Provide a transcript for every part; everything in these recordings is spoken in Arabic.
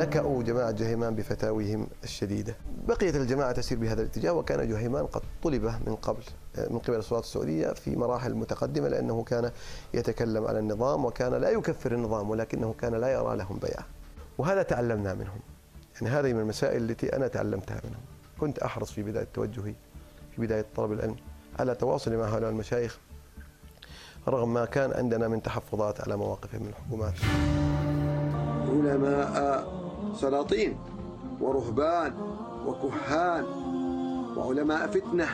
نكأوا جماعة جهيمان بفتاويهم الشديدة. بقيت الجماعة تسير بهذا الاتجاه وكان جهيمان قد طلب من قبل من قبل السلطات السعودية في مراحل متقدمة لأنه كان يتكلم على النظام وكان لا يكفر النظام ولكنه كان لا يرى لهم بيعة. وهذا تعلمنا منهم. يعني هذه من المسائل التي أنا تعلمتها منهم. كنت أحرص في بداية توجهي في بداية طلب العلم على تواصل مع هؤلاء المشايخ رغم ما كان عندنا من تحفظات على مواقفهم من الحكومات. علماء سلاطين ورهبان وكهان وعلماء فتنة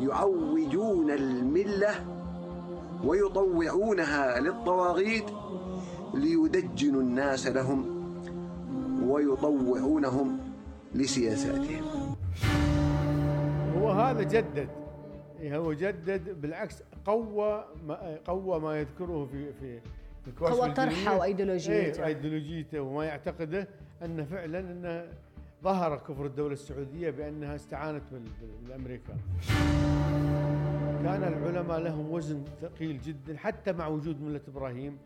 يعوجون الملة ويطوعونها للطواغيت ليدجنوا الناس لهم ويطوعونهم لسياساتهم. هو هذا جدد. إيه، هو جدد بالعكس قوى ما قوى ما يذكره في في قوى طرحه وأيديولوجيته. إيه ايديولوجيته وما يعتقده. انه فعلا انه ظهر كفر الدولة السعودية بأنها استعانت بالأمريكان كان العلماء لهم وزن ثقيل جدا حتى مع وجود ملة إبراهيم.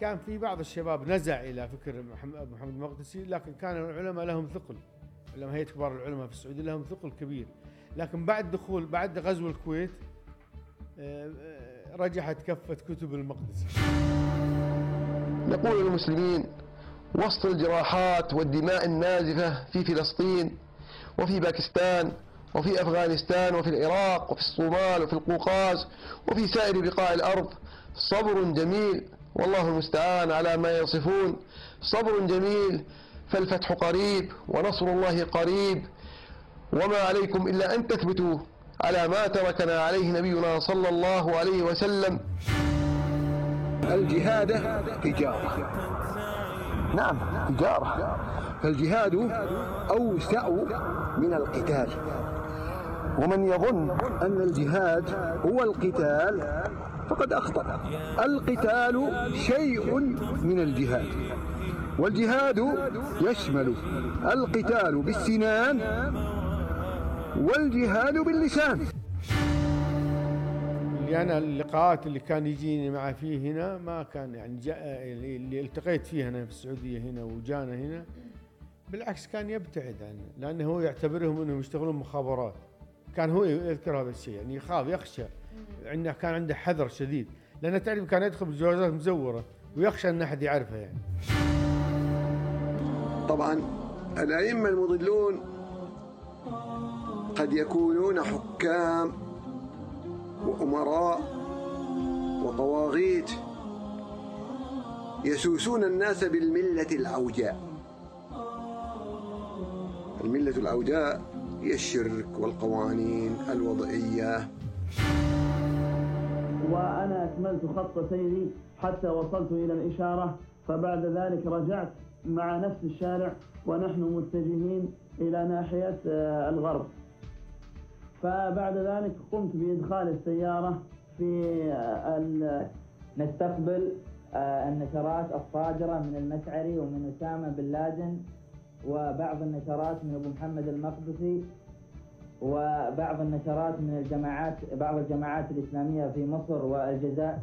كان في بعض الشباب نزع إلى فكر محمد المقدسي لكن كان العلماء لهم ثقل. علماء هيئة كبار العلماء في السعودية لهم ثقل كبير. لكن بعد دخول بعد غزو الكويت آه، آه، رجحت كفة كتب المقدسي نقول للمسلمين وسط الجراحات والدماء النازفة في فلسطين وفي باكستان وفي أفغانستان وفي العراق وفي الصومال وفي القوقاز وفي سائر بقاع الأرض صبر جميل. والله المستعان على ما يصفون. صبر جميل فالفتح قريب ونصر الله قريب. وما عليكم إلا أن تثبتوا على ما تركنا عليه نبينا صلى الله عليه وسلم. الجهاد تجارة. نعم تجارة فالجهاد أوسع من القتال. ومن يظن أن الجهاد هو القتال فقد أخطأ. القتال شيء من الجهاد. والجهاد يشمل القتال بالسنان والجهاد باللسان. اللي أنا اللقاءات اللي كان يجيني معه فيه هنا ما كان يعني جاء اللي التقيت فيه هنا في السعودية هنا وجانا هنا بالعكس كان يبتعد عنه لأنه هو يعتبرهم إنهم يشتغلون مخابرات. كان هو يذكر هذا الشيء يعني يخاف يخشى. عنده كان عنده حذر شديد. لأنه تعرف كان يدخل بجوازات مزورة ويخشى إن أحد يعرفه يعني. طبعا الأئمة المضلون قد يكونون حكام وأمراء وطواغيت يسوسون الناس بالملة العوجاء الملة العوجاء هي الشرك والقوانين الوضعية. وأنا أكملت خط سيري حتى وصلت إلى الإشارة فبعد ذلك رجعت مع نفس الشارع ونحن متجهين إلى ناحية آه، الغرب. فبعد ذلك قمت بإدخال السيارة في نستقبل آه، النشرات الصادرة من المشعري ومن أسامة بن لادن وبعض النشرات من أبو محمد المقدسي وبعض النشرات من الجماعات بعض الجماعات الإسلامية في مصر والجزائر.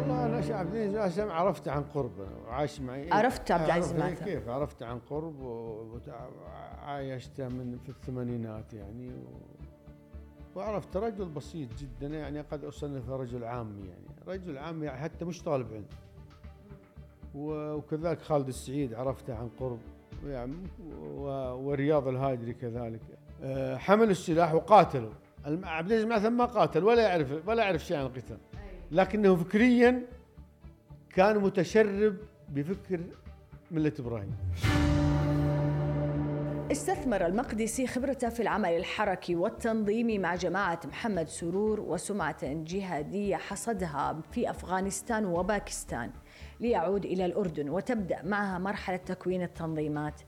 والله أنا شعب عبد عرفته عن قرب. وعاش معي. عرفت عبد العزيز كيف؟ عرفته عن قرب وعايشته من في الثمانينات يعني و... وعرفت رجل بسيط جدا يعني قد اصنفه رجل عامي يعني. رجل عامي يعني حتى مش طالب علم. وكذلك خالد السعيد عرفته عن قرب يعني ورياض الهاجري كذلك. آه، حمل السلاح وقاتلوا. عبد العزيز ما قاتل ولا يعرف ولا يعرف شيء عن القتال. لكنه فكريا كان متشرب بفكر ملة إبراهيم. استثمر المقدسي خبرته في العمل الحركي والتنظيمي مع جماعة محمد سرور وسمعة جهادية حصدها في أفغانستان وباكستان ليعود إلى الأردن وتبدأ معها مرحلة تكوين التنظيمات.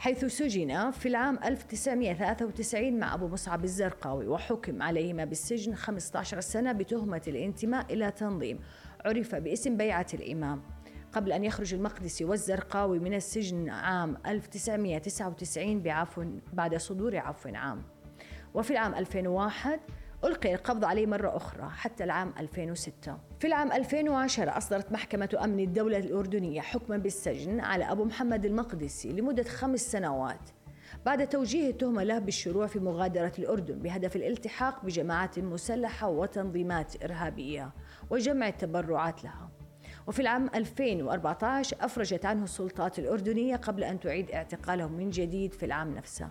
حيث سجن في العام 1993 مع أبو مصعب الزرقاوي وحكم عليهما بالسجن 15 سنة بتهمة الانتماء إلى تنظيم. عرف باسم بيعة الإمام. قبل أن يخرج المقدسي والزرقاوي من السجن عام 1999 بعفو بعد صدور عفو عام. وفي العام 2001 ألقي القبض عليه مرة أخرى حتى العام 2006 في العام 2010 أصدرت محكمة أمن الدولة الأردنية حكما بالسجن على أبو محمد المقدسي لمدة خمس سنوات. بعد توجيه التهمة له بالشروع في مغادرة الأردن بهدف الالتحاق بجماعات مسلحة وتنظيمات إرهابية وجمع التبرعات لها. وفي العام 2014 أفرجت عنه السلطات الأردنية قبل أن تعيد اعتقاله من جديد في العام نفسه.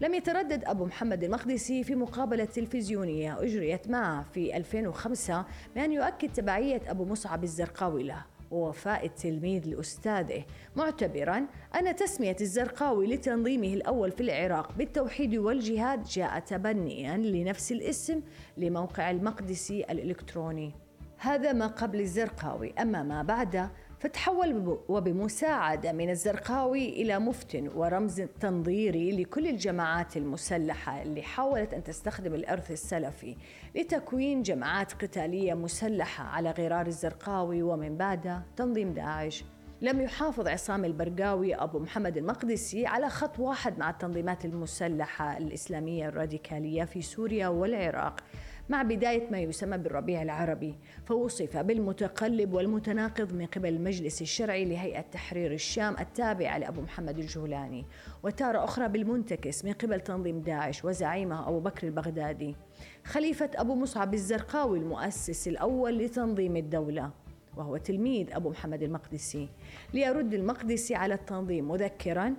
لم يتردد أبو محمد المقدسي في مقابلة تلفزيونية أجريت معه في 2005 بأن يؤكد تبعية أبو مصعب الزرقاوي له ووفاء التلميذ لأستاذه معتبرا أن تسمية الزرقاوي لتنظيمه الأول في العراق بالتوحيد والجهاد جاء تبنيا لنفس الاسم لموقع المقدسي الإلكتروني. هذا ما قبل الزرقاوي أما ما بعد فتحول وبمساعدة من الزرقاوي إلى مفت ورمز تنظيري لكل الجماعات المسلحة اللي حاولت أن تستخدم الإرث السلفي لتكوين جماعات قتالية مسلحة على غرار الزرقاوي. ومن بعد تنظيم داعش. لم يحافظ عصام البرقاوي أبو محمد المقدسي على خط واحد مع التنظيمات المسلحة الإسلامية الراديكالية في سوريا والعراق. مع بداية ما يسمى بالربيع العربي فوصف بالمتقلب والمتناقض من قبل المجلس الشرعي لهيئة تحرير الشام التابعة لأبو محمد الجولاني وتارة أخرى بالمنتكس من قبل تنظيم داعش وزعيمه أبو بكر البغدادي خليفة أبو مصعب الزرقاوي المؤسس الأول لتنظيم الدولة وهو تلميذ أبو محمد المقدسي. ليرد المقدسي على التنظيم مذكرا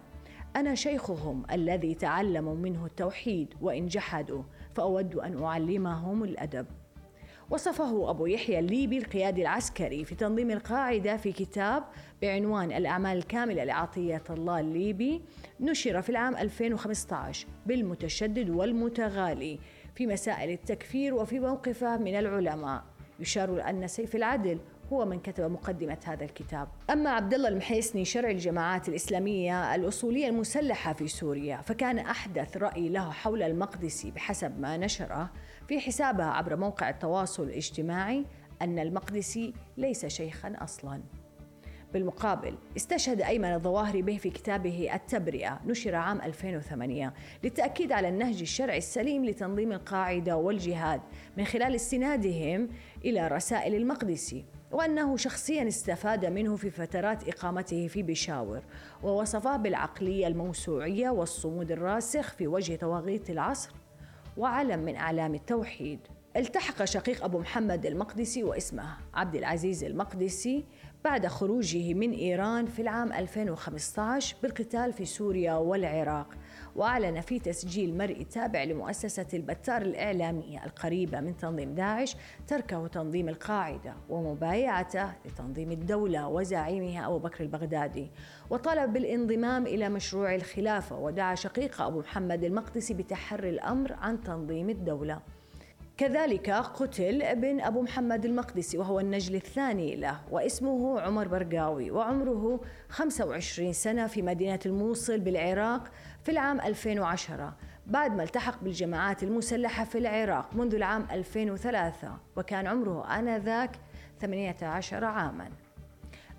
أنا شيخهم الذي تعلموا منه التوحيد وإن جحدوا فأود أن أعلمهم الأدب. وصفه أبو يحيى الليبي القيادي العسكري في تنظيم القاعدة في كتاب بعنوان الأعمال الكاملة لعطية الله الليبي نشر في العام 2015 بالمتشدد والمتغالي في مسائل التكفير وفي موقفه من العلماء. يشار أن سيف العدل هو من كتب مقدمة هذا الكتاب. أما عبد الله المحيسني شرع الجماعات الإسلامية الأصولية المسلحة في سوريا فكان أحدث رأي له حول المقدسي بحسب ما نشره في حسابها عبر موقع التواصل الاجتماعي أن المقدسي ليس شيخا أصلاً. بالمقابل استشهد أيمن الظواهري به في كتابه التبرئة نشر عام 2008 للتأكيد على النهج الشرعي السليم لتنظيم القاعدة والجهاد من خلال استنادهم إلى رسائل المقدسي. وأنه شخصيا استفاد منه في فترات إقامته في بشاور ووصفه بالعقلية الموسوعية والصمود الراسخ في وجه طواغيت العصر وعلم من أعلام التوحيد. التحق شقيق أبو محمد المقدسي واسمه عبد العزيز المقدسي بعد خروجه من إيران في العام 2015 بالقتال في سوريا والعراق. وأعلن في تسجيل مرئي تابع لمؤسسة البتار الإعلامية القريبة من تنظيم داعش تركه تنظيم القاعدة ومبايعته لتنظيم الدولة وزعيمها أبو بكر البغدادي. وطلب بالانضمام إلى مشروع الخلافة ودعا شقيقه أبو محمد المقدسي بتحري الأمر عن تنظيم الدولة. كذلك قتل ابن أبو محمد المقدسي وهو النجل الثاني له واسمه عمر برقاوي وعمره 25 سنة في مدينة الموصل بالعراق في العام 2010 بعد ما التحق بالجماعات المسلحة في العراق منذ العام 2003 وكان عمره آنذاك 18 عاما.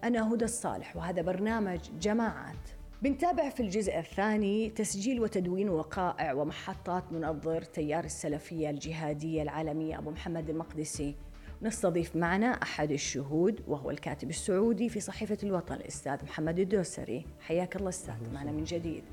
أنا هدى الصالح وهذا برنامج جماعات. بنتابع في الجزء الثاني تسجيل وتدوين وقائع ومحطات منظر تيار السلفية الجهادية العالمية أبو محمد المقدسي. نستضيف معنا أحد الشهود وهو الكاتب السعودي في صحيفة الوطن الأستاذ محمد الدوسري. حياك الله أستاذ معنا من جديد.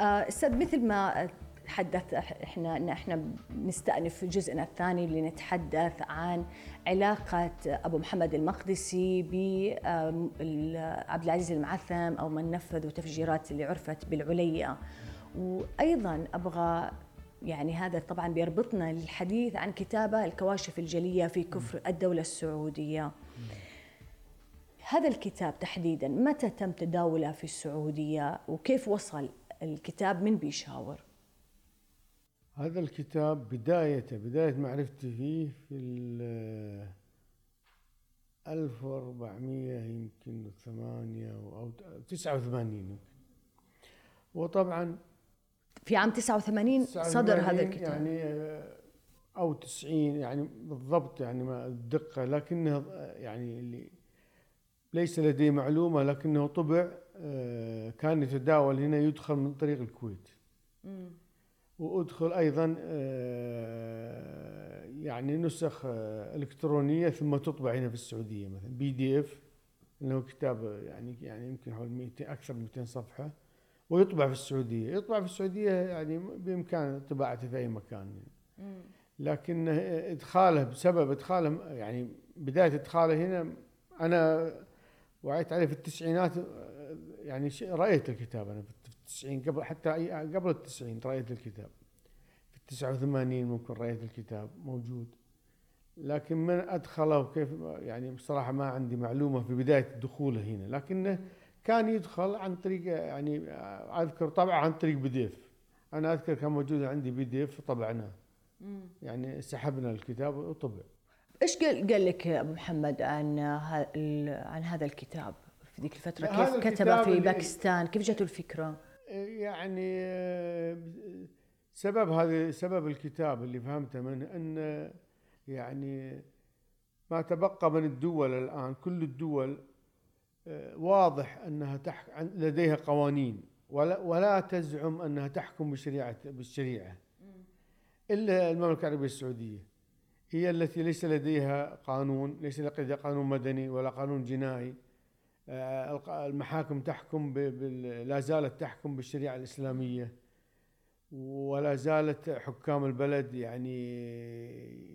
آه، أستاذ مثل ما تحدث إحنا ان إحنا نستأنف في جزءنا الثاني لنتحدث عن علاقة أبو محمد المقدسي بعبد العزيز المعثم أو من نفذ تفجيرات اللي عرفت بالعليا وأيضا أبغى يعني هذا طبعا بيربطنا للحديث عن كتابة الكواشف الجلية في كفر الدولة السعودية. هذا الكتاب تحديدا متى تم تداوله في السعودية وكيف وصل الكتاب من بيشاور؟ هذا الكتاب بدايته بداية معرفتي فيه في ال 1400 يمكن ثمانية أو 89 يمكن. وطبعا في عام 89 صدر هذا الكتاب. يعني أو 90 يعني بالضبط يعني ما الدقة لكنه يعني اللي ليس لدي معلومة لكنه طبع آه، كان يتداول هنا يدخل من طريق الكويت. وأدخل أيضا آه، يعني نسخ آه، إلكترونية ثم تطبع هنا في السعودية مثلا. بي دي إف انه كتاب يعني يعني يمكن حول 200 أكثر من 200 صفحة ويطبع في السعودية، يطبع في السعودية يعني بإمكان طباعته في أي مكان. لكن إدخاله بسبب إدخاله يعني بداية إدخاله هنا أنا وعيت عليه في التسعينات يعني رأيت الكتاب أنا في التسعين قبل حتى قبل التسعين رأيت الكتاب. في التسعة وثمانين ممكن رأيت الكتاب موجود. لكن من أدخله وكيف يعني بصراحة ما عندي معلومة في بداية دخوله هنا. لكنه كان يدخل عن طريق يعني أذكر طبعا عن طريق PDF أنا أذكر كان موجود عندي PDF طبعناه يعني سحبنا الكتاب وطبع. إيش قال قال لك أبو محمد عن عن هذا الكتاب في ذيك الفترة؟ كيف كتبه في باكستان؟ كيف جاته الفكرة؟ يعني سبب هذا سبب الكتاب اللي فهمته منه إن يعني ما تبقى من الدول الآن كل الدول واضح أنها تح لديها قوانين ولا ولا تزعم أنها تحكم بالشريعة. بالشريعه إلا المملكة العربية السعودية هي التي ليس لديها قانون ليس لديها قانون مدني ولا قانون جنائي. المحاكم تحكم لا زالت تحكم بالشريعة الإسلامية ولا زالت حكام البلد يعني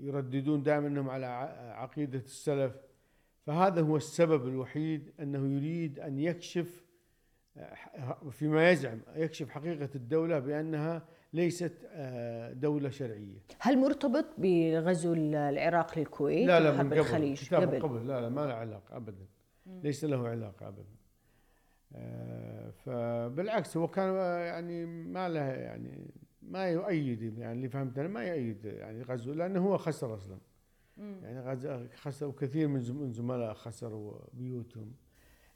يرددون دائما إنهم على عقيدة السلف فهذا هو السبب الوحيد أنه يريد أن يكشف آه، فيما يزعم يكشف حقيقة الدولة بأنها ليست آه، دولة شرعية. هل مرتبط بغزو العراق للكويت؟ لا لا من قبل الخليج قبل. قبل لا لا ما له علاقة ابدا. ليس له علاقة أبدا. آه، فبالعكس هو كان يعني ما له يعني ما يؤيد يعني اللي فهمت أنا ما يؤيد يعني غزو لأنه هو خسر أصلا. يعني خسر وكثير من زملاء خسروا بيوتهم.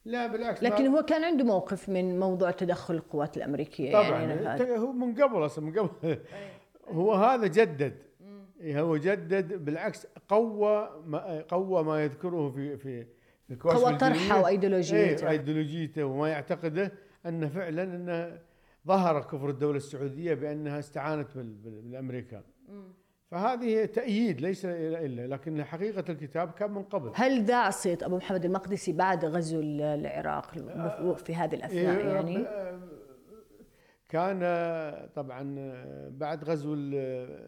لا بالعكس لكن هو كان عنده موقف من موضوع تدخل القوات الأمريكية طبعا يعني هو من قبل أصلا من قبل. هو هذا جدد. هو جدد بالعكس قوى ما قوى ما يذكره في في قوى طرحه وايديولوجيته إيه ايديولوجيته وما يعتقده أن فعلا انه ظهر كفر الدولة السعودية بأنها استعانت بالامريكان فهذه تأييد ليس إلا لكن حقيقة الكتاب كان من قبل. هل ذاع صيت أبو محمد المقدسي بعد غزو العراق في هذه الأثناء إيه، يعني؟ كان طبعا بعد غزو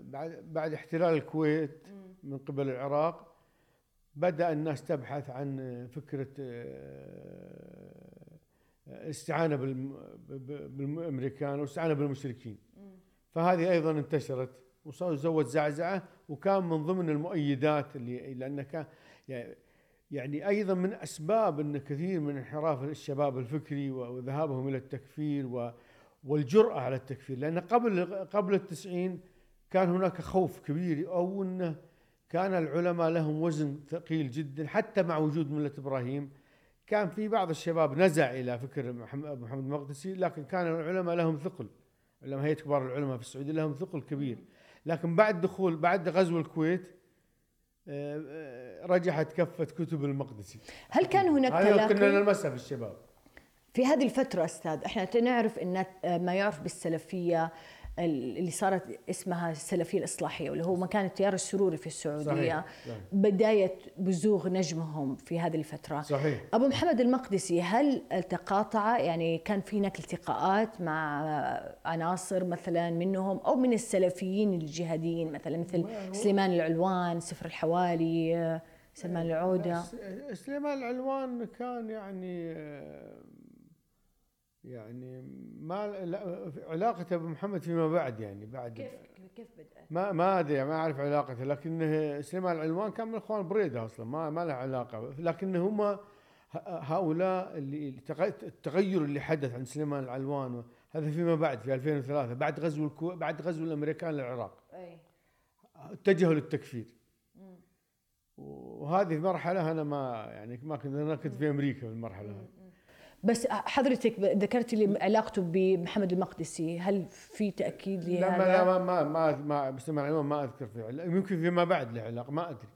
بعد بعد احتلال الكويت من قبل العراق بدأ الناس تبحث عن فكرة الاستعانة بالأمريكان والاستعانة بالمشركين. فهذه أيضا انتشرت وزود زعزعة وكان من ضمن المؤيدات اللي لأن كان يعني أيضا من أسباب إن كثير من انحراف الشباب الفكري وذهابهم إلى التكفير والجرأة على التكفير. لأن قبل قبل التسعين كان هناك خوف كبير أو إنه كان العلماء لهم وزن ثقيل جدا حتى مع وجود ملة إبراهيم كان في بعض الشباب نزع إلى فكر محمد محمد المقدسي لكن كان العلماء لهم ثقل. علماء هيئة كبار العلماء في السعودية لهم ثقل كبير. لكن بعد دخول بعد غزو الكويت آه، آه، رجحت كفة كتب المقدسي. هل كان هناك تلاقي؟ كنا نلمسها في الشباب. في هذه الفترة أستاذ إحنا نعرف أن ما يعرف بالسلفية اللي صارت اسمها السلفيه الإصلاحية واللي هو مكان التيار السروري في السعودية. صحيح. بداية بزوغ نجمهم في هذه الفترة. صحيح. أبو محمد المقدسي هل تقاطع يعني كان في هناك التقاءات مع عناصر مثلا منهم أو من السلفيين الجهاديين مثلا مثل سليمان العلوان سفر الحوالي سلمان العودة؟ سليمان العلوان كان يعني يعني ما لا علاقته بمحمد فيما بعد يعني بعد كيف كيف بدأت؟ ما ما أدري ما أعرف علاقته لكن سليمان العلوان كان من أخوان بريدة أصلا ما ما له علاقة لكن هم هؤلاء اللي التغير اللي حدث عند سليمان العلوان هذا فيما بعد في 2003 بعد غزو الكو بعد غزو الأمريكان للعراق. أي. اتجهوا للتكفير. وهذه مرحلة أنا ما يعني ما كنت أنا كنت في أمريكا في المرحله هذه. بس حضرتك ذكرت لي علاقته بمحمد المقدسي. هل في تأكيد لهذا؟ لا ما لا ما ما ما سمع العلوم ما أذكر في يمكن فيما بعد له علاقه ما أدري.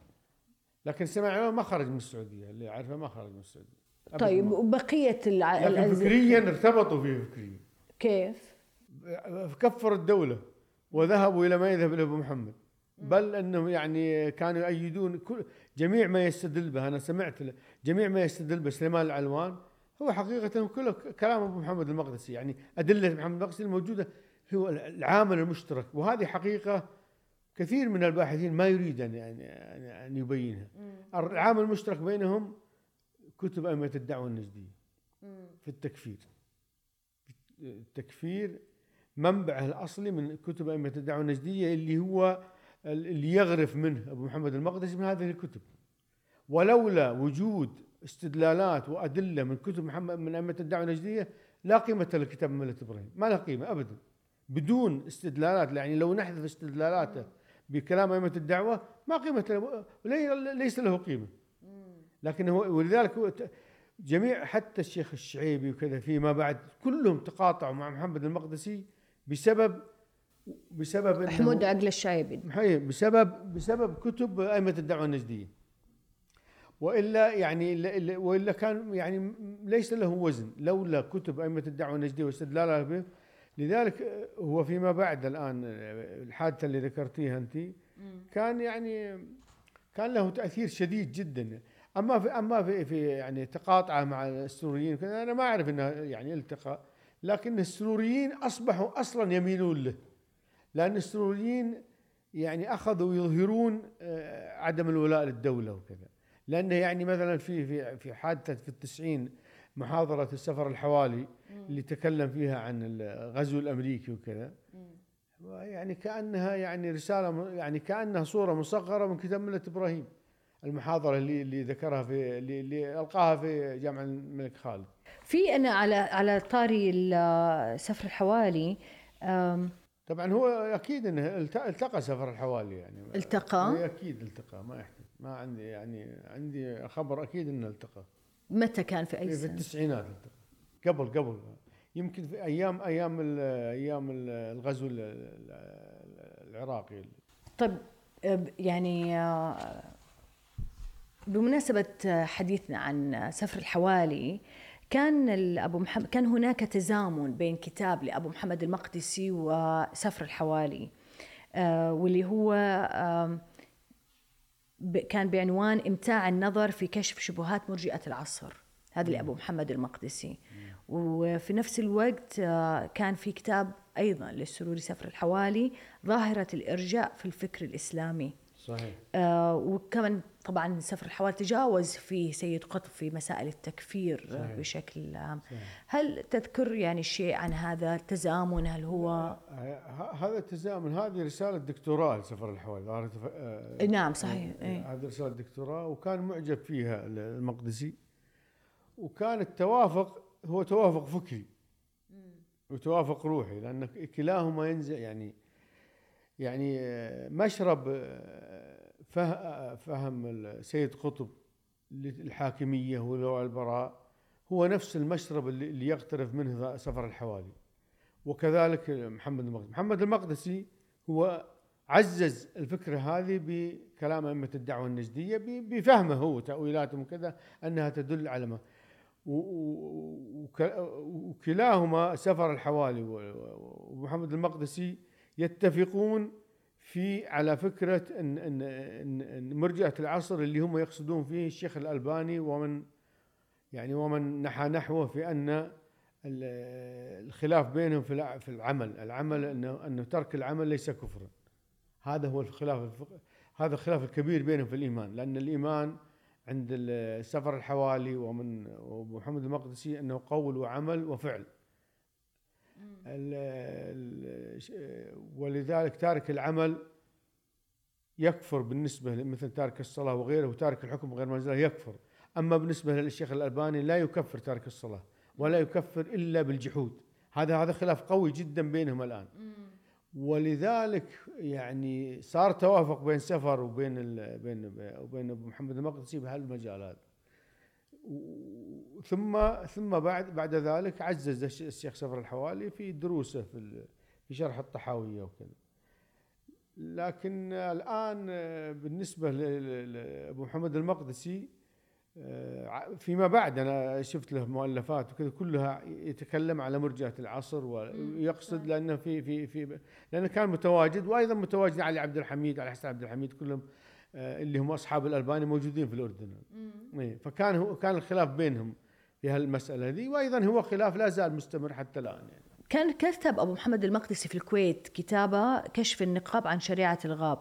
لكن سمع العلوم ما خرج من السعودية اللي أعرفه ما خرج من السعودية. طيب وبقية الع... لكن فكريا ارتبطوا فيه فكريا. كيف؟ كفر الدولة وذهبوا إلى ما يذهب إلى أبو محمد. بل أنهم يعني كانوا يؤيدون كل جميع ما يستدل به. أنا سمعت جميع ما يستدل به سليمان العلوان هو حقيقة كله كلام أبو محمد المقدسي يعني أدلة محمد المقدسي الموجودة هو العامل المشترك وهذه حقيقة كثير من الباحثين ما يريد يعني ان يبينها. العامل المشترك بينهم كتب أئمة الدعوة النجدية في التكفير. التكفير منبعه الأصلي من كتب أئمة الدعوة النجدية اللي هو اللي يغرف منه أبو محمد المقدسي من هذه الكتب. ولولا وجود استدلالات وأدلة من كتب محمد من أئمة الدعوة النجدية لا قيمة لكتاب ملة إبراهيم ما له قيمة ابدا. بدون استدلالات يعني لو نحذف استدلالاته بكلام أئمة الدعوة ما قيمة له ليس له قيمة. لكن هو ولذلك جميع حتى الشيخ الشعيبي وكذا فيما بعد كلهم تقاطعوا مع محمد المقدسي بسبب بسبب محمود عقل الشايبي بسبب بسبب كتب أئمة الدعوة النجدية. وإلا يعني وإلا كان يعني ليس له وزن. لولا كتب أئمة الدعوة النجديه واستدلالها به لذلك هو فيما بعد الآن الحادثة اللي ذكرتيها أنت كان يعني كان له تأثير شديد جدا. أما في أما في في يعني تقاطعه مع السوريين أنا ما أعرف إنه يعني التقى لكن السوريين أصبحوا أصلا يميلون له. لأن السوريين يعني أخذوا يظهرون آه، عدم الولاء للدولة وكذا. لأنه يعني مثلا في في في حادثة في التسعين محاضرة السفر الحوالي اللي تكلم فيها عن الغزو الأمريكي وكذا. يعني كأنها يعني رسالة يعني كأنها صورة مصغره من كتاب ملة إبراهيم. المحاضرة اللي اللي ذكرها في اللي, اللي ألقاها في جامع الملك خالد. في أنا على على طاري سفر الحوالي طبعا هو أكيد إنه التقى سفر الحوالي يعني. التقى؟ أكيد التقى ما يحتاج. ما عندي يعني عندي خبر أكيد إنه التقى. متى كان في أي سنه؟ في التسعينات التقى. قبل قبل. يمكن في أيام أيام أيام الغزو العراقي. طيب يعني آه، بمناسبة حديثنا عن سفر الحوالي كان أبو محمد كان هناك تزامن بين كتاب لأبو محمد المقدسي وسفر الحوالي آه، واللي هو كان بعنوان إمتاع النظر في كشف شبهات مرجئة العصر. هذا لأبو محمد المقدسي. وفي نفس الوقت آه، كان في كتاب أيضا للسروري سفر الحوالي ظاهرة الإرجاء في الفكر الإسلامي. صحيح. آه وكمان طبعا سفر الحوار تجاوز فيه سيد قطب في مسائل التكفير صحيح. بشكل عام. هل تذكر يعني شيء عن هذا التزامن؟ هل هو هذا التزامن هذه رسالة دكتوراه لسفر الحوالي آه نعم صحيح. إيه. هذه رسالة دكتوراه وكان معجب فيها المقدسي. وكان التوافق هو توافق فكري. وتوافق روحي لأن كلاهما ينزل يعني يعني مشرب فهم السيد قطب للحاكمية والبراء هو نفس المشرب اللي يقترف منه سفر الحوالي. وكذلك محمد المقدسي. محمد المقدسي هو عزز الفكرة هذه بكلام أئمة الدعوة النجدية بفهمه هو تأويلاتهم وكذا أنها تدل على ما. وكلاهما سفر الحوالي ومحمد المقدسي يتفقون في على فكرة ان ان ان مرجئه العصر اللي هم يقصدون فيه الشيخ الألباني ومن يعني ومن نحى نحوه في أن الخلاف بينهم في في العمل، العمل انه انه ترك العمل ليس كفرا. هذا هو الخلاف هذا الخلاف الكبير بينهم في الإيمان، لأن الإيمان عند السفر الحوالي ومن ومحمد المقدسي إنه قول وعمل وفعل. ولذلك تارك العمل يكفر بالنسبة مثل تارك الصلاة وغيره وتارك الحكم غير منزله يكفر. أما بالنسبة للشيخ الألباني لا يكفر تارك الصلاة ولا يكفر إلا بالجحود. هذا هذا خلاف قوي جدا بينهم الآن. ولذلك يعني صار توافق بين سفر وبين بين وبين أبو محمد المقدسي بهالمجال هذا. ثم ثم بعد بعد ذلك عزز الشيخ سفر الحوالي في دروسه في في شرح الطحاوية وكذا. لكن الآن بالنسبة لابو محمد المقدسي آه، فيما بعد أنا شفت له مؤلفات وكذا كلها يتكلم على مرجئة العصر ويقصد لأنه في في في لأنه كان متواجد وأيضا متواجد علي عبد الحميد علي حسن عبد الحميد كلهم آه، اللي هم أصحاب الألباني موجودين في الأردن. إيه، فكان هو كان الخلاف بينهم. في هالمسألة دي وأيضا هو خلاف لا زال مستمر حتى الآن يعني. كان كتب أبو محمد المقدسي في الكويت كتابة كشف النقاب عن شريعة الغاب.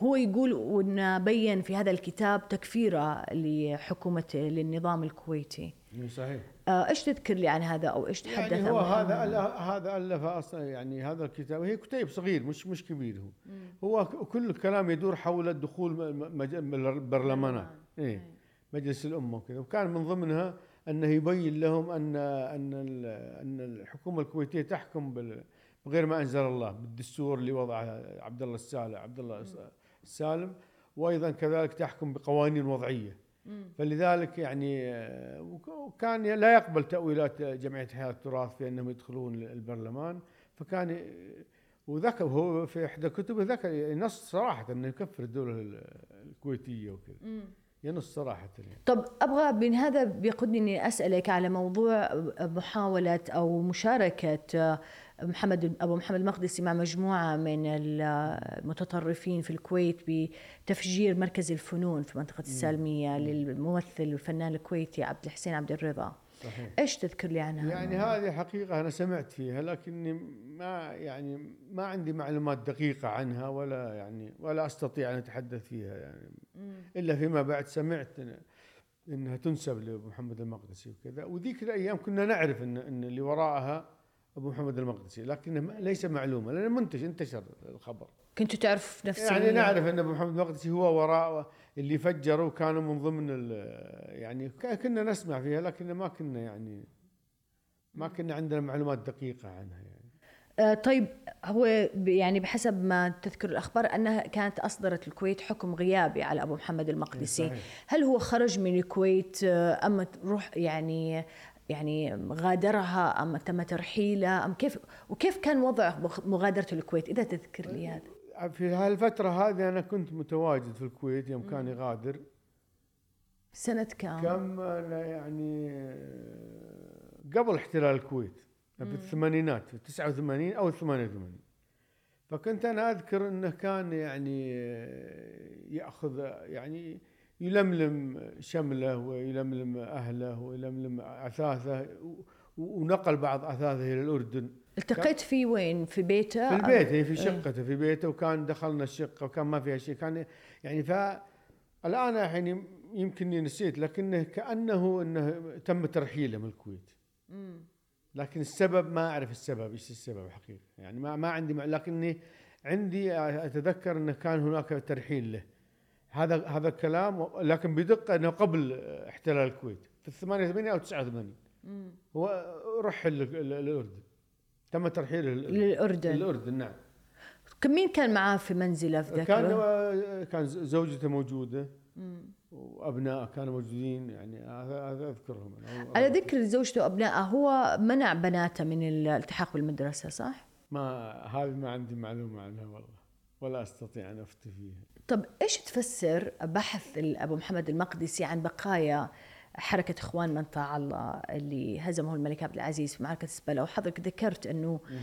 هو يقول وأنه بين في هذا الكتاب تكفيرة لحكومة للنظام الكويتي. إيه، صحيح. آه، إيش تذكر لي عن هذا أو إيش تحدث يعني هو هذا هذا؟ ألف أصلا يعني هذا الكتاب. هي كتيب صغير مش مش كبير هو. هو ك- كل الكلام يدور حول الدخول البرلمانات إيه مجلس الأمة وكذا. وكان من ضمنها أنه يبين لهم ان أن أن الحكومة الكويتية تحكم بغير ما أنزل الله بالدستور اللي وضعه عبد الله السالم عبد الله الس- السالم وأيضا كذلك تحكم بقوانين وضعية. فلذلك يعني وكان لا يقبل تأويلات جمعية حياة التراث في أنهم يدخلون البرلمان. فكان وذكر هو في إحدى كتبه ذكر ينص صراحة أنه يكفر الدولة ال- الكويتية وكذا. ينص صراحة يعني. طب أبغى من هذا بيقودني اني أسألك على موضوع محاولة أو مشاركة محمد أبو محمد المقدسي مع مجموعة من المتطرفين في الكويت بتفجير مركز الفنون في منطقة السالمية للممثل والفنان الكويتي عبد الحسين عبد الرضا. صحيح. إيش تذكر لي عنها؟ يعني هذه حقيقة أنا سمعت فيها لكني ما يعني ما عندي معلومات دقيقة عنها ولا يعني ولا أستطيع أن أتحدث فيها يعني. إلا فيما بعد سمعت إن إنها تنسب لأبو محمد المقدسي وكذا. وذيك الأيام كنا نعرف إن إن اللي وراءها أبو محمد المقدسي لكنه ليس معلومة لأنه منتج انتشر الخبر. كنتوا تعرف نفس يعني نعرف إن أبو محمد المقدسي هو وراء اللي فجروا كانوا من ضمن ال- يعني كنا نسمع فيها لكن ما كنا يعني ما كنا عندنا معلومات دقيقة عنها يعني. آه، طيب هو يعني بحسب ما تذكر الأخبار أنها كانت أصدرت الكويت حكم غيابي على أبو محمد المقدسي. صحيح. هل هو خرج من الكويت آه، أم روح يعني يعني غادرها أم تم ترحيله أم كيف وكيف كان وضع مغ- مغادرته الكويت؟ إذا تذكر لي هذا. في هالفترة هذه أنا كنت متواجد في الكويت يوم كان يغادر. سنة كام؟ كم أنا يعني قبل احتلال الكويت في الثمانينات في 89 أو 88 فكنت أنا أذكر إنه كان يعني يأخذ يعني يلملم شمله ويلملم أهله ويلملم أثاثه و- ونقل بعض أثاثه إلى الأردن. التقيت فيه وين؟ في بيته؟ في البيت هي في إيه. شقته في بيته وكان دخلنا الشقة وكان ما فيها شيء كان يعني ف الآن الحين يمكنني نسيت لكنه كأنه إنه تم ترحيله من الكويت. لكن السبب ما أعرف السبب إيش السبب حقيقة؟ يعني ما ما عندي مع لكني عندي أتذكر إنه كان هناك ترحيل له. هذا هذا الكلام لكن بدقة إنه قبل احتلال الكويت في 88 أو 89 هو رحل للاردن تم ترحيله. للأردن الأردن نعم مين كان معاه في منزله في ذاك كان؟ كان زوجته موجودة وأبناء كانوا موجودين يعني هذا أذكرهم أنا. على ذكر زوجته وأبنائه هو منع بناته من الالتحاق بالمدرسة صح؟ ما هذه ما عندي معلومة عنها والله ولا أستطيع أن أفتي فيها طب إيش تفسر بحث أبو محمد المقدسي عن بقايا حركة إخوان من طاع الله اللي هزمه الملك عبد العزيز في معركة سبلا وحضرتك ذكرت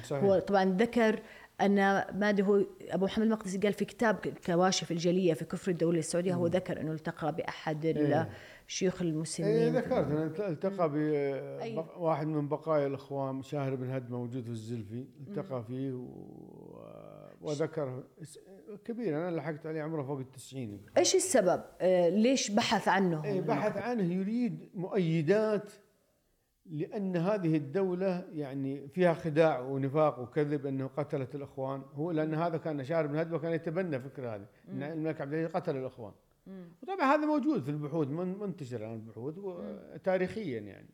صحيح. هو طبعا ذكر أن ما هو أبو محمد المقدسي قال في كتاب كواشف الجلية في كفر الدولة السعودية هو ذكر أنه التقى بأحد إيه. الشيوخ اي المسلمين ذكرت أنا التقى. بواحد من بقايا الإخوان شاهر بن هد موجود في الزلفي التقى فيه و... وذكر كبير أنا لحقت عليه عمره فوق التسعين. إيش السبب؟ آه، ليش بحث عنه؟ اي بحث عنه يريد مؤيدات لأن هذه الدولة يعني فيها خداع ونفاق وكذب أنه قتلت الإخوان. هو لأن هذا كان شارب بن هدوه كان يتبنى فكرة هذه إن الملك عبد العزيز قتل الإخوان. وطبعا هذا موجود في البحوث من- منتشر الان البحوث تاريخيا يعني.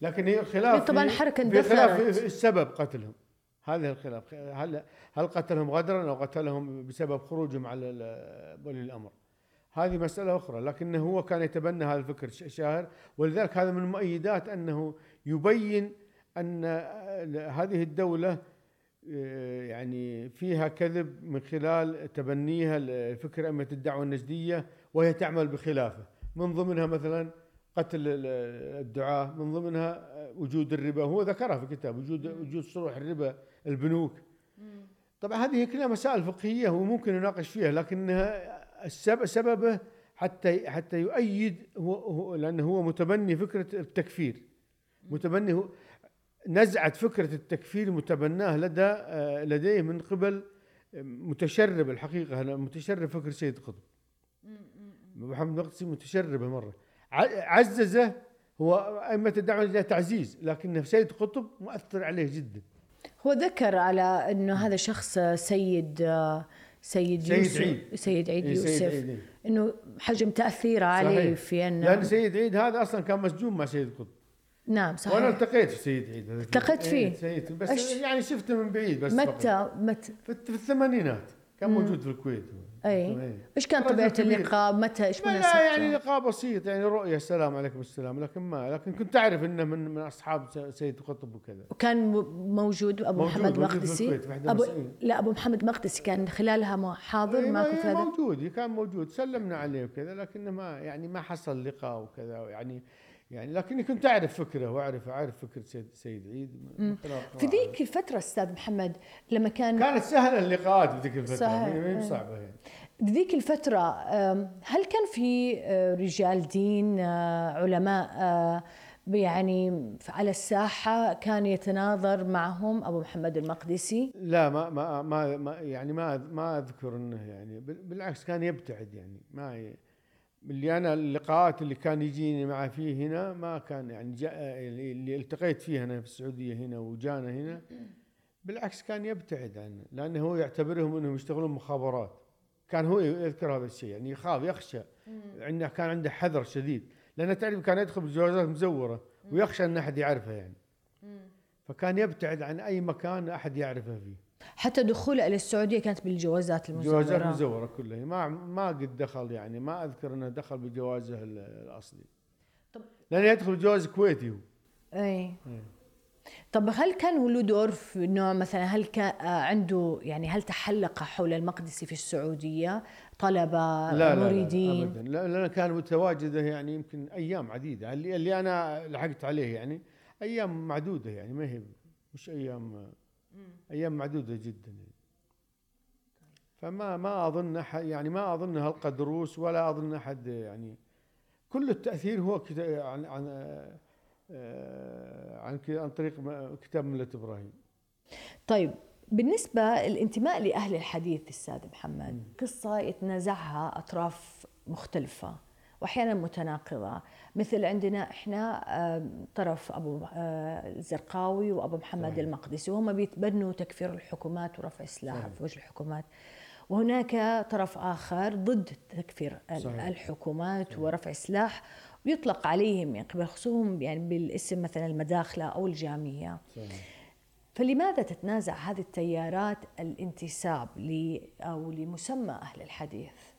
لكن هي الخلاف طبعاً في خلاف اندثرت. في السبب قتلهم. هذا الخلاف. هل هل قتلهم غدرا أو قتلهم بسبب خروجهم على ولي الأمر؟ هذه مسألة أخرى لكنه هو كان يتبنى هذا الفكر شاعر ولذلك هذا من المؤيدات أنه يبين أن هذه الدولة آه، يعني فيها كذب من خلال تبنيها لفكر أئمة الدعوة النجدية وهي تعمل بخلافه. من ضمنها مثلا قتل ال- الدعاة من ضمنها وجود الربا. هو ذكرها في الكتاب وجود وجود صروح الربا البنوك. طبعا هذه كلها مسائل فقهية وممكن يناقش فيها لكنها السبب سببه حتى حتى يؤيد هو, هو لأنه هو متبني فكرة التكفير. متبني هو نزعت فكرة التكفير متبناه لدى آه، لديه من قبل متشرب الحقيقة هذا متشرب فكر سيد قطب. محمد مقدسي متشربه مرة. ع- عززه هو أئمة الدعوة إلى تعزيز لكن سيد قطب مؤثر عليه جدا. هو ذكر على إنه هذا شخص سيد سيد سيد يوسف عيد. سيد عيد إيه، سيد يوسف عيد، إيه. إنه حجم تأثيره عليه صحيح. في إنه لأن سيد عيد هذا أصلا كان مسجون مع سيد قطب نعم صحيح التقيت في سيد عيد التقيت إيه، فيه؟ سيد بس أش- يعني شفته من بعيد بس. متى متى في, في الثمانينات كان موجود في الكويت هو. أي. إيش كان رجل طبيعة. اللقاء متى إيش ما مناسبته لا يعني لقاء بسيط يعني رؤية السلام عليكم السلام لكن ما لكن كنت أعرف إنه من من أصحاب س- سيد قطب وكذا وكان موجود أبو موجود- محمد مقدسي المسائل. لا أبو محمد مقدسي كان خلالها مو- حاضر معكم في هذا موجود كان موجود سلمنا عليه وكذا لكنه ما يعني ما حصل لقاء وكذا يعني يعني لكني كنت أعرف فكره وأعرف أعرف فكره سيد, سيد عيد في. ذيك الفترة أستاذ محمد لما كان كانت سهلة اللقاءات في ذيك الفترة هي إيه. صعبة يعني بذيك الفترة أم، هل كان في أه، رجال دين أه، علماء أه، يعني على الساحة كان يتناظر معهم أبو محمد المقدسي لا ما ما ما, يعني ما ما أذكر إنه يعني بال- بالعكس كان يبتعد يعني ما. اللي أنا اللقاءات اللي كان يجيني معه فيه هنا ما كان يعني اللي التقيت فيه أنا في السعودية هنا وجانا هنا بالعكس كان يبتعد عنه لأنه هو يعتبرهم إنهم يشتغلون مخابرات. كان هو يذكر هذا الشيء يعني يخاف يخشى. عنده كان عنده حذر شديد. لأنه تعرف كان يدخل بجوازات مزورة ويخشى إن أحد يعرفه يعني. فكان يبتعد عن أي مكان أحد يعرفه فيه. حتى دخوله إلى السعودية كانت بالجوازات المزورة. جوازات مزورة كلها. ما ما قد دخل يعني ما أذكر إنه دخل بجوازه ال- الأصلي. طب- لأنه يدخل بجواز كويتي هو. أي طب هل كان له دور في إنه مثلا هل كان آه، عنده يعني هل تحلق حول المقدسي في السعودية؟ طلبه لا لا, لا مريدين ابدا. لا لأن كان متواجده يعني يمكن أيام عديدة. اللي, اللي أنا لحقت عليه يعني أيام معدودة يعني ما هي مش أيام أيام معدودة جدا. يعني. فما ما أظن أحد يعني ما أظن هلقى دروس ولا أظن أحد يعني كل التأثير هو عن عن آه، عن عن طريق كتاب ملة إبراهيم. طيب بالنسبة الانتماء لأهل الحديث أستاذ محمد قصة يتنازعها أطراف مختلفة. وأحيانا متناقضة مثل عندنا إحنا آه، طرف أبو آه، الزرقاوي وأبو محمد صحيح. المقدسي وهم بيتبنوا تكفير الحكومات ورفع السلاح صحيح. في وجه الحكومات وهناك طرف آخر ضد تكفير صحيح. الحكومات ورفع السلاح ويطلق عليهم من قبل خصوصهم يعني بالاسم مثلا المداخلة أو الجامية فلماذا تتنازع هذه التيارات الانتساب ل أو لمسمى أهل الحديث؟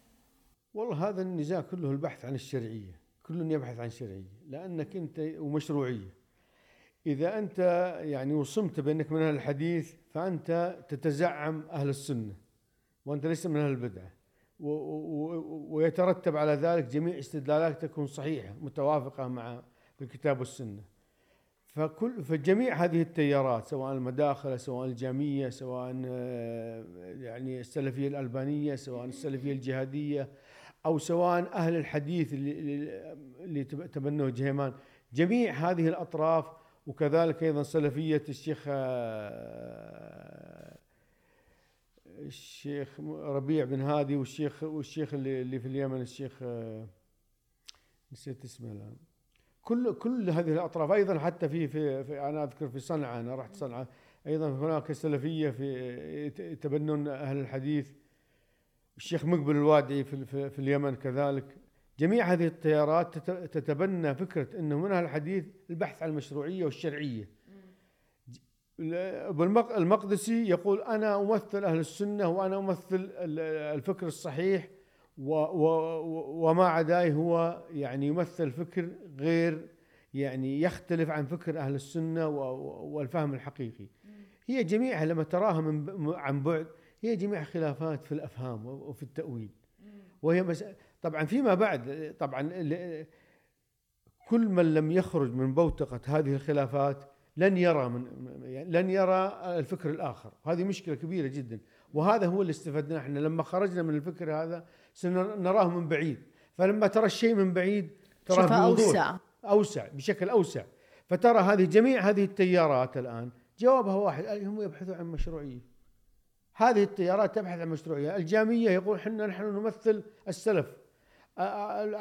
والله هذا النزاع كله البحث عن الشرعية كل يبحث عن شرعية لأنك أنت ومشروعية. إذا أنت يعني وصمت بأنك من أهل الحديث فأنت تتزعم أهل السنة وأنت ليس من أهل البدعة ويترتب على ذلك جميع استدلالاتك تكون صحيحة متوافقة مع الكتاب والسنة. فكل فجميع هذه التيارات سواء المداخلة سواء الجامية سواء آه، يعني السلفية الألبانية سواء السلفية الجهادية أو سواء أهل الحديث اللي, اللي- اللي تب- تبنوا جهيمان. جميع هذه الأطراف وكذلك أيضا سلفية الشيخ آه، الشيخ ربيع بن هادي والشيخ والشيخ اللي, اللي في اليمن الشيخ آه، نسيت اسمه الآن. كل كل هذه الأطراف أيضا حتى في في, في أنا أذكر في صنعاء أنا رحت صنعاء أيضا هناك سلفية في يتبنون أهل الحديث. الشيخ مقبل الوادعي في, في, في اليمن كذلك. جميع هذه التيارات تت- تتبنى فكرة إنه من الحديث البحث عن المشروعية والشرعية. ج- ال- أبو المق- المقدسي يقول أنا أمثل أهل السنة وأنا أمثل ال- الفكر الصحيح وما عداه هو يعني يمثل فكر غير يعني يختلف عن فكر أهل السنة و- و- والفهم الحقيقي. هي جميعها لما تراها من عن بعد هي جميع خلافات في الأفهام وفي التأويل. وهي مس... طبعا فيما بعد طبعا كل من لم يخرج من بوتقة هذه الخلافات لن يرى من يعني لن يرى الفكر الآخر. هذه مشكلة كبيرة جدا. وهذا هو اللي استفدناه إحنا. لما خرجنا من الفكر هذا سنراه من بعيد. فلما ترى الشيء من بعيد تراه بوضوح. أوسع. أوسع بشكل أوسع. فترى هذه جميع هذه التيارات الآن جوابها واحد هم يبحثون عن مشروعية؟ هذه التيارات تبحث عن مشروعية. الجامية يقول حنا نحن نمثل السلف.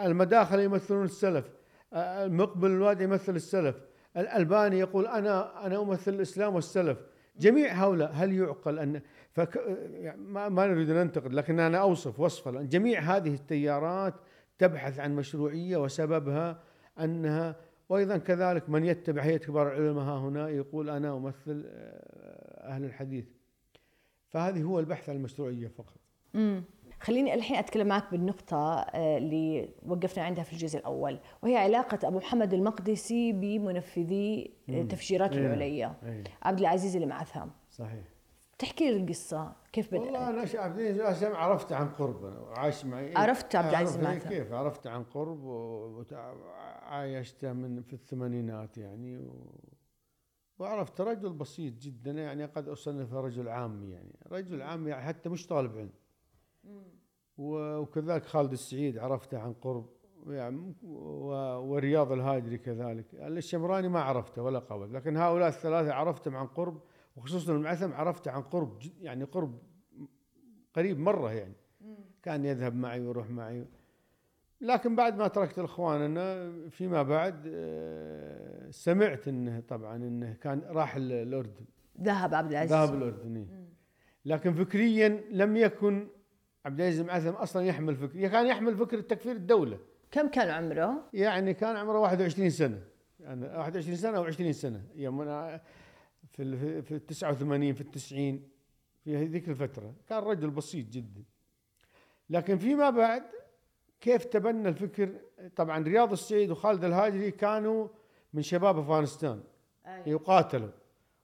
المداخل يمثلون السلف. المقبل الوادي يمثل السلف. الألباني يقول أنا أنا أمثل الإسلام والسلف. جميع هؤلاء هل يعقل أن فك يعني ما, ما نريد أن ننتقد لكن أنا أوصف وصفا. جميع هذه التيارات تبحث عن مشروعية وسببها أنها وأيضا كذلك من يتبع هيئة كبار العلماء هنا يقول أنا أمثل أهل الحديث. فهذه هو البحث عن المشروعية فقط امم خليني الحين أتكلم معك بالنقطة آه، اللي وقفنا عندها في الجزء الأول وهي علاقة أبو محمد المقدسي بمنفذي آه، تفجيرات إيه. العليا إيه. عبد العزيز المعثم صحيح تحكي لي القصة كيف والله بدأت؟ أنا ش- عبد العزيز عرفته عن قرب وعاش معي عرفت عبد العزيز المعثم. كيف عرفته عن قرب وعايشته من في الثمانينات يعني و... وعرفت رجل بسيط جدا يعني قد اصنفه رجل عامي يعني. رجل عامي يعني حتى مش طالب علم. وكذلك خالد السعيد عرفته عن قرب يعني ورياض الهاجري كذلك. الشمراني ما عرفته ولا قبل لكن هؤلاء الثلاثة عرفتهم عن قرب وخصوصا المعثم عرفته عن قرب يعني قرب قريب مرة يعني. كان يذهب معي ويروح معي. لكن بعد ما تركت الاخوان أنا فيما بعد آه، سمعت إنه طبعا إنه كان راح ال- الأردن. ذهب عبد العزيز. ذهب الأردن. لكن فكريا لم يكن عبد العزيز المعثم أصلا يحمل فكر كان يحمل فكره تكفير الدولة. كم كان عمره؟ يعني كان عمره 21 سنة. يعني 21 سنة أو 20 سنة. يوم أنا في ال- في ال 89 في التسعين في هذيك الفترة. كان رجل بسيط جدا. لكن فيما بعد كيف تبنى الفكر؟ طبعا رياض السعيد وخالد الهاجري كانوا من شباب أفغانستان يقاتلوا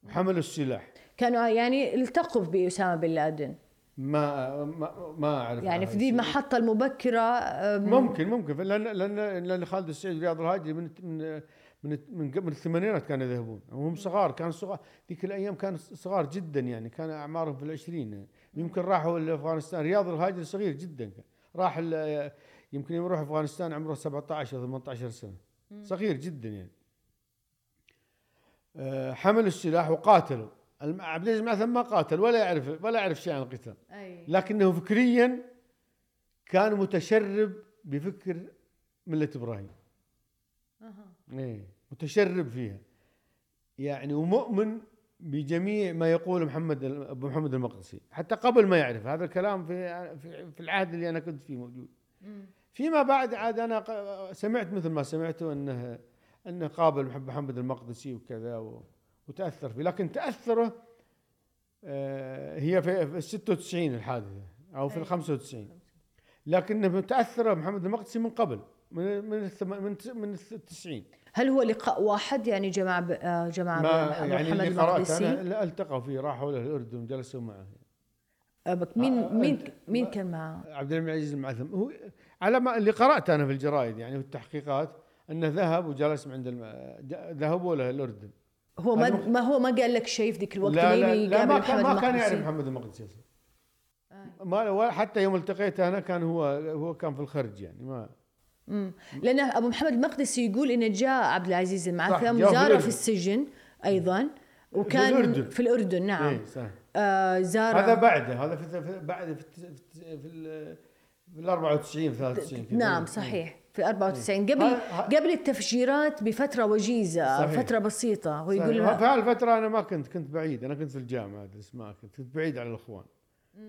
وحملوا السلاح. كانوا يعني التقوا بأسامة بن لادن. ما ما, ما أعرف. يعني في ذي المبكرة آه، ممكن ممكن. لأن لأن لأن خالد السعيد ورياض الهاجري من من من من قبل الثمانينات كانوا يذهبون. وهم صغار كانوا صغار. ذيك الأيام كانوا صغار جدا يعني كان أعمارهم في العشرين. يمكن راحوا لأفغانستان. رياض الهاجري صغير جدا. راح يمكن يوم يروح أفغانستان عمره 17 أو 18 سنة. صغير جدا يعني. آه، حملوا السلاح وقاتلوا. عبد العزيز مثلا ما قاتل ولا يعرف ولا يعرف شيء عن القتال. أي. لكنه فكريا كان متشرب بفكر ملة إبراهيم. إيه متشرب فيها. يعني ومؤمن بجميع ما يقول محمد أبو محمد المقدسي. حتى قبل ما يعرف هذا الكلام في في, في العهد اللي أنا كنت فيه موجود. فيما بعد عاد أنا سمعت مثل ما سمعته انه إنه قابل محمد المقدسي وكذا و- وتأثر فيه. لكن تأثره آه، هي في ال 96 الحادثة أو في ال 95 لكنه متاثر محمد المقدسي من قبل من من من من ال 90 هل هو لقاء واحد يعني جمع ب- آه، أبو يعني محمد المقدسي؟ لا التقوا فيه راحوا له الأردن وجلسوا معه. مين آه، مين مين كان معه؟ عبد العزيز المعثم هو على ما اللي قرأت أنا في الجرايد يعني في التحقيقات أنه ذهب وجلس عند الم... ذهبوا له الأردن هو ما ما هو ما قال لك شيء في ذيك الوقت لا لا, لا يقابل ما كان ما كان يعرف؟ محمد المقدسي أصلاً. ما ولا حتى يوم التقيته أنا كان هو هو كان في الخرج يعني ما مم. لأن أبو محمد المقدسي يقول انه جاء عبد العزيز المعثم في وزاره الأردن. في السجن أيضا وكان الأردن. في الأردن نعم إيه صح. آه زار هذا بعده هذا في في- بعد في في في ال في ال 94 93 كذا. نعم إيه. صحيح. في 94 قبل ها- ها- قبل التفجيرات بفترة وجيزة صحيح. فترة بسيطة. هو. يقول في هالفترة أنا ما كنت كنت بعيد. أنا كنت في الجامعة أدرس ما كنت. كنت بعيد عن الإخوان.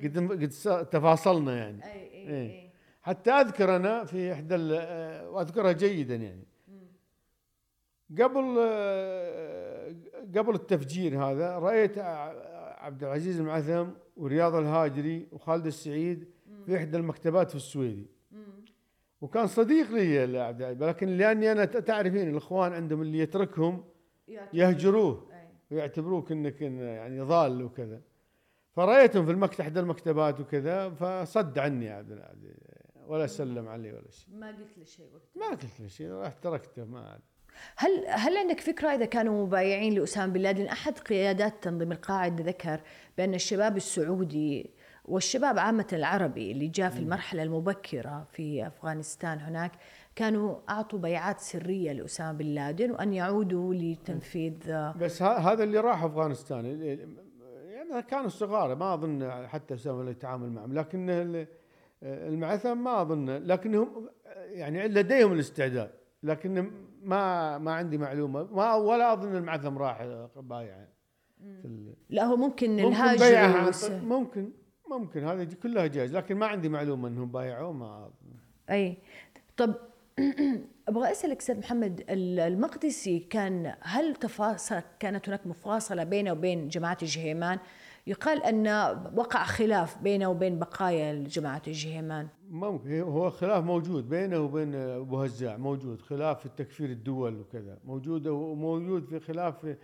قد قد تفاصلنا يعني. اي اي إيه. أي. حتى أذكر أنا في إحدى ال- آه، وأذكرها جيدا يعني. قبل آه، قبل التفجير هذا رأيت ع- عبد العزيز المعثم ورياض الهاجري وخالد السعيد في إحدى المكتبات في السويدي. وكان صديق لي العزيز لكن لأني أنا ت- تعرفين الإخوان عندهم اللي يتركهم يهجروه ويعتبروك إنك إن- يعني ضال وكذا. فرأيتهم في المكتب إحدى المكتبات وكذا فصد عني عبد العزيز ولا سلم علي ولا شيء. ما قلت له شيء وقتها؟ ما قلت له شيء رحت تركته ما عاد. هل هل عندك فكرة إذا كانوا مبايعين لأسامة بن لادن أحد قيادات تنظيم القاعدة ذكر بأن الشباب السعودي والشباب عامة العربي اللي جاء في المرحلة المبكرة في أفغانستان هناك كانوا أعطوا بيعات سرية لأسامة بن لادن وأن يعودوا لتنفيذ بس ه- هذا اللي راح أفغانستان. اللي- يعني كانوا صغار ما أظن حتى أسامة يتعامل معهم لكن ال- المعثم ما أظن لكنهم يعني لديهم الاستعداد لكن ما ما عندي معلومة ما ولا أظن المعثم راح بايع ال- لا هو ممكن ممكن الهاجر ممكن ممكن هذه كلها جائز لكن ما عندي معلومة إنهم بايعوا ما. أي. طب أبغى أسألك أستاذ محمد ال- المقدسي كان هل تفاصل كانت هناك مفاصلة بينه وبين جماعة الجهيمان يقال أن وقع خلاف بينه وبين بقايا جماعة الجهيمان ممكن هو خلاف موجود بينه وبين أبو هزاع موجود خلاف في تكفير الدول وكذا موجود وموجود في خلاف في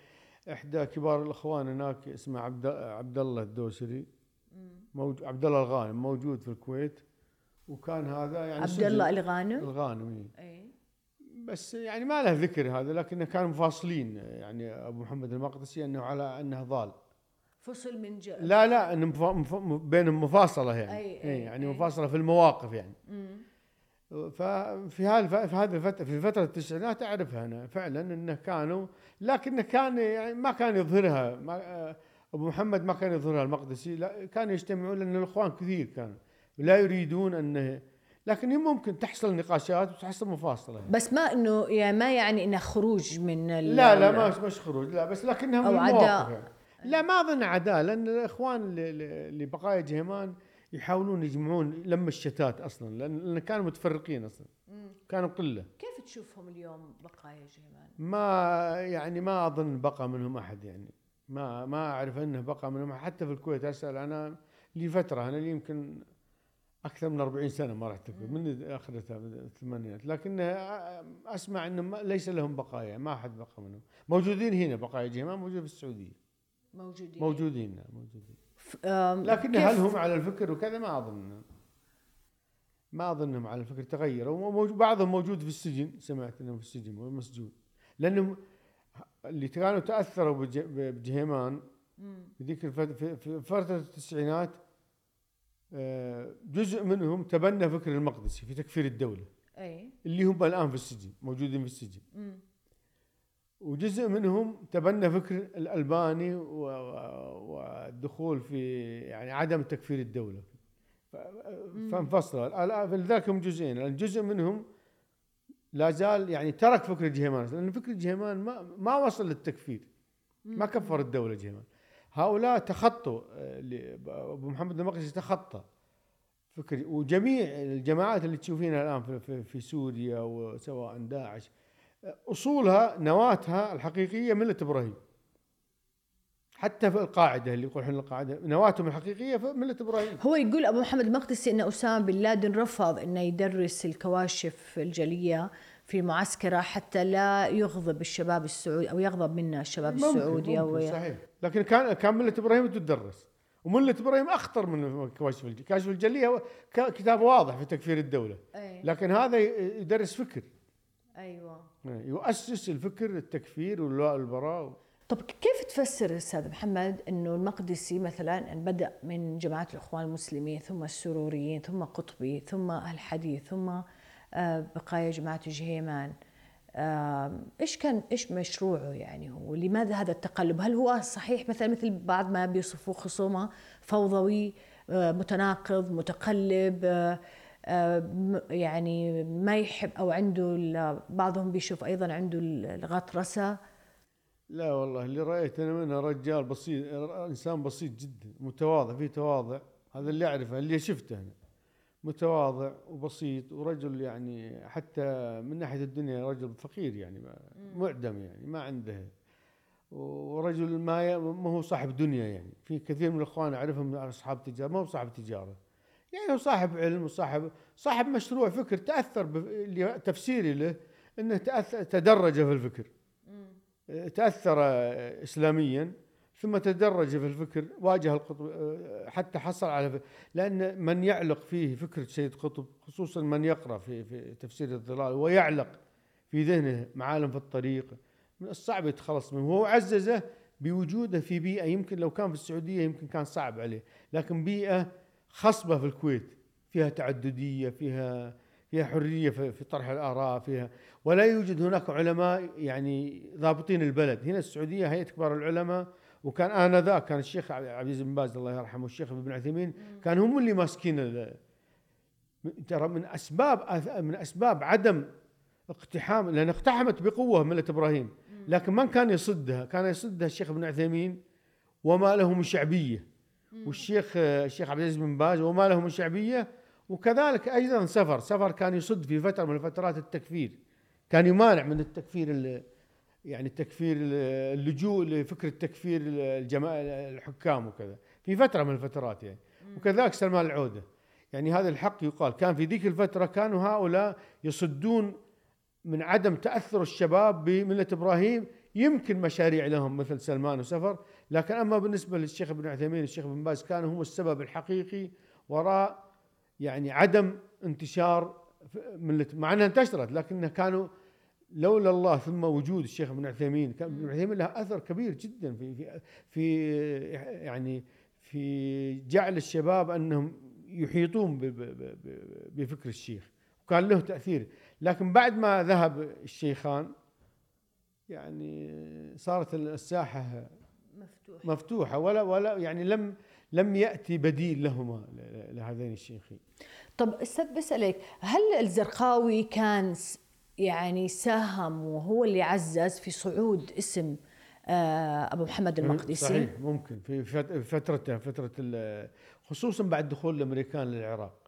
إحدى كبار الأخوان هناك اسمه عبد عبد الله الدوسري. موجود عبد الله الغانم موجود في الكويت وكان هذا يعني عبد. الله الغانم الغانم إيه. أي. بس يعني ما له ذكر هذا لكنه كانوا مفاصلين يعني أبو محمد المقدسي أنه على أنه ضال فصل من ج... لا لا إنه مف... مف... بينهم مفاصلة يعني أي- أي- إيه يعني أي. مفاصلة في المواقف يعني مم. ففي هذا في هذه الفترة في فترة التسعينات اعرفها أنا فعلا إنه كانوا لكنه كان يعني ما كان يظهرها ما آه، أبو محمد ما كان يظهرها المقدسي لا كانوا يجتمعون لأن الإخوان كثير كانوا لا يريدون انه لكن ممكن تحصل نقاشات وتحصل مفاصلة يعني. بس ما إنه يعني ما يعني إنه خروج من. لا لا ما مش خروج لا بس لكنهم أو المواقف عداء. يعني. لا ما أظن عداء لأن الإخوان اللي- بقايا جهيمان يحاولون يجمعون لم الشتات أصلا لأن كانوا متفرقين أصلا كانوا قلة كيف تشوفهم اليوم بقايا جهيمان؟ ما يعني ما أظن بقى منهم أحد يعني ما ما أعرف أنه بقى منهم. حتى في الكويت اسال أنا لي فترة أنا لي يمكن أكثر من 40 سنة ما رحت الكويت من أخذتها من الثمانينات لكن أسمع إنه ما- ليس لهم بقايا ما احد بقى منهم. موجودين هنا بقايا جهيمان موجود في السعودية. موجودين. موجودين نعم، موجودين. لكن هل هم على الفكر وكذا؟ ما أظن. ما اظنهم على الفكر تغيروا. بعضهم موجود في السجن سمعت انه في السجن ومسجون. لأنهم اللي كانوا تأثروا بج- بجهيمان. في ذيك في- فترة التسعينات آه، جزء منهم تبنى فكر المقدسي في تكفير الدولة أي. اللي هم الآن في السجن موجودين في السجن. مم. وجزء منهم تبنى فكر الألباني والدخول في يعني عدم تكفير الدولة. ف- فانفصل الآن- فلذلك هم جزئين. الجزء منهم لا زال يعني ترك فكر جهيمان لأن فكر جهيمان ما ما وصل للتكفير ما كفر الدولة جهيمان. هؤلاء تخطوا آه، أبو محمد المقدسي تخطى فكري وجميع الجماعات اللي تشوفينها الآن في, في سوريا وسواء داعش أصولها نواتها الحقيقية ملة إبراهيم. حتى في القاعدة اللي يقول إحنا القاعدة نواتهم الحقيقية في ملة إبراهيم. هو يقول أبو محمد المقدسي إن أسامة بن لادن رفض إنه يدرس الكواشف الجلية في معسكرة حتى لا يغضب الشباب السعودي أو يغضب منا الشباب السعودي أو ممكن صحيح لكن كان كان ملة إبراهيم تدرس وملة إبراهيم أخطر من كواشف الجلية كاشف الجليه كتاب واضح في تكفير الدولة. أي. لكن هذا يدرس فكر. أيوه. يؤسس الفكر التكفير والبراء طب كيف تفسر أستاذ محمد إنه المقدسي مثلا بدأ من جماعة الإخوان المسلمين ثم السروريين ثم قطبي ثم أهل حديث ثم آه، بقايا جماعة جهيمان إيش كان إيش مشروعه يعني هو؟ لماذا هذا التقلب؟ هل هو صحيح مثلا مثل بعض ما بيصفوه خصومة؟ فوضوي آه، متناقض متقلب آه، يعني ما يحب أو عنده بعضهم بيشوف أيضا عنده الغطرسة. لا والله اللي رايته أنا منه رجال بسيط إنسان بسيط جدا متواضع فيه تواضع. هذا اللي أعرفه اللي شفته أنا. متواضع وبسيط ورجل يعني حتى من ناحية الدنيا رجل فقير يعني معدم يعني ما عنده. ورجل ما ما هو صاحب دنيا يعني. في كثير من الإخوان أعرفهم أصحاب تجارة ما هو صاحب تجارة. يعني هو صاحب علم وصاحب صاحب مشروع فكر تأثر بف- اللي تفسيري له إنه تاثر تدرج في الفكر. تأثر اسلاميا ثم تدرج في الفكر واجه القطب حتى حصل على لأن من يعلق فيه فكره سيد قطب خصوصا من يقرأ في في تفسير الظلال ويعلق في ذهنه معالم في الطريق من الصعب يتخلص منه. وهو عززه بوجوده في بيئة يمكن لو كان في السعودية يمكن كان صعب عليه لكن بيئة خصبة في الكويت فيها تعددية فيها فيها حرية في طرح الآراء فيها. ولا يوجد هناك علماء يعني ضابطين البلد. هنا السعودية هيئه كبار العلماء. وكان آنذاك كان الشيخ عبد العزيز بن باز الله يرحمه والشيخ ابن عثيمين كان هم اللي ماسكين ترى من أسباب من أسباب عدم اقتحام لأن اقتحمت بقوة ملة إبراهيم. لكن من كان يصدها؟ كان يصدها الشيخ ابن عثيمين وما له من شعبيه والشيخ الشيخ عبد العزيز بن باز وما له من شعبية وكذلك أيضا سفر. سفر كان يصد في فترة من فترات التكفير. كان يمانع من التكفير يعني التكفير اللجوء لفكره تكفير الحكام وكذا. في فترة من الفترات يعني. وكذلك سلمان العودة. يعني هذا الحق يقال. كان في ذيك الفترة كانوا هؤلاء يصدون من عدم تأثر الشباب بملة إبراهيم. يمكن مشاريع لهم مثل سلمان وسفر. لكن أما بالنسبة للشيخ ابن عثيمين والشيخ ابن باز كانوا هم السبب الحقيقي وراء يعني عدم انتشار مله مع إنها انتشرت لكنها كانوا لولا الله ثم وجود الشيخ ابن عثيمين كان ابن عثيمين له أثر كبير جدا في في في يعني في جعل الشباب أنهم يحيطون بفكر الشيخ وكان له تأثير. لكن بعد ما ذهب الشيخان يعني صارت الساحة مفتوحة. مفتوحة ولا ولا يعني لم لم يأتي بديل لهما لهذين الشيخين. طب أستاذ بسالك هل الزرقاوي كان يعني ساهم وهو اللي عزز في صعود اسم آه، أبو محمد المقدسي؟ صحيح ممكن في فترته فترة خصوصا بعد دخول الأمريكان للعراق.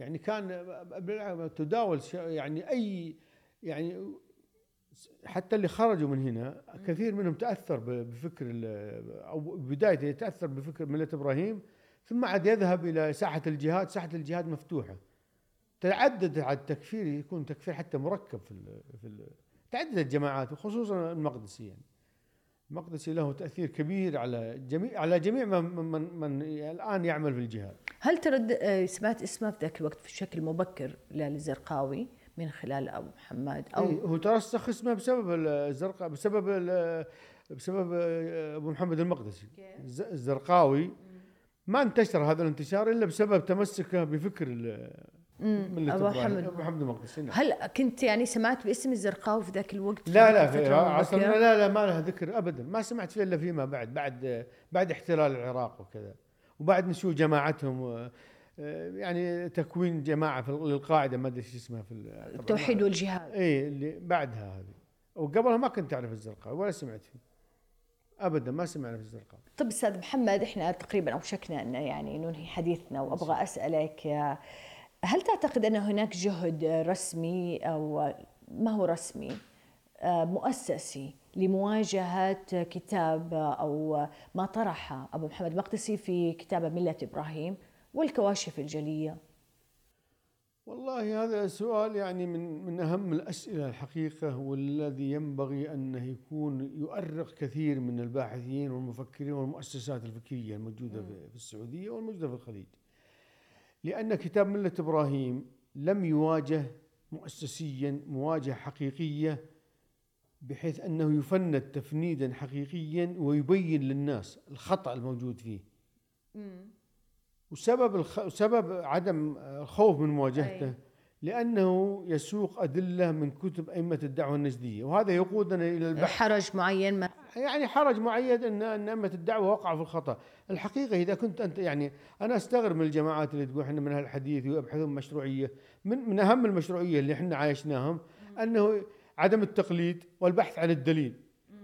يعني كان تداول يعني أي يعني حتى اللي خرجوا من هنا كثير منهم تأثر بفكر أو بداية يتأثر بفكر ملة إبراهيم ثم عاد يذهب إلى ساحة الجهاد، ساحة الجهاد مفتوحة. تعدد على التكفير يكون تكفير حتى مركب في ال في ال تعددت الجماعات وخصوصا المقدسي يعني. المقدسي له تأثير كبير على جميع على جميع من من, من الآن يعمل في الجهاد. هل ترد آه، سمعت اسمه في ذاك الوقت في شكل مبكر للزرقاوي؟ من خلال أبو محمد أو إيه هو ترسخ اسمه بسبب الزرقاء بسبب بسبب أبو محمد المقدسي. الزرقاوي ما انتشر هذا الانتشار إلا بسبب تمسكه بفكر أبو محمد. أبو محمد المقدسي نعم. هل كنت يعني سمعت باسم الزرقاوي في ذاك الوقت؟ لا لا في عصر لا لا ما لها ذكر ابدا. ما سمعت فيه إلا فيما بعد بعد بعد احتلال العراق وكذا. وبعد نشوء جماعتهم يعني تكوين جماعة في للقاعدة ما أدري إيش اسمها في التوحيد والجهاد. اي اللي بعدها هذه. وقبلها ما كنت أعرف الزرقاء ولا سمعت فيه. ابدا ما سمعنا في الزرقاء. طيب أستاذ محمد إحنا تقريبا أوشكنا إن يعني ننهي حديثنا وأبغى أسألك هل تعتقد أن هناك جهد رسمي أو ما هو رسمي؟ مؤسسي لمواجهة كتاب أو ما طرح أبو محمد المقدسي في كتابه ملة إبراهيم؟ والكواشف الجلية والله هذا سؤال يعني من من أهم الأسئلة الحقيقة والذي ينبغي انه يكون يؤرق كثير من الباحثين والمفكرين والمؤسسات الفكرية الموجودة في السعودية والموجودة في الخليج. لأن كتاب ملة إبراهيم لم يواجه مؤسسيا مواجهة حقيقية بحيث أنه يفند تفنيدا حقيقيا ويبين للناس الخطأ الموجود فيه. وسبب الخ... سبب عدم الخوف من مواجهته أي. لأنه يسوق أدلة من كتب أئمة الدعوة النجدية وهذا يقودنا إلى البحث حرج معين ما يعني حرج معين ان إن أئمة الدعوة وقعوا في الخطأ، الحقيقة إذا كنت أنت يعني أنا أستغرب من الجماعات اللي تقول إحنا من الحديث ويبحثون مشروعية، من من أهم المشروعية اللي إحنا عايشناهم أنه عدم التقليد والبحث عن الدليل.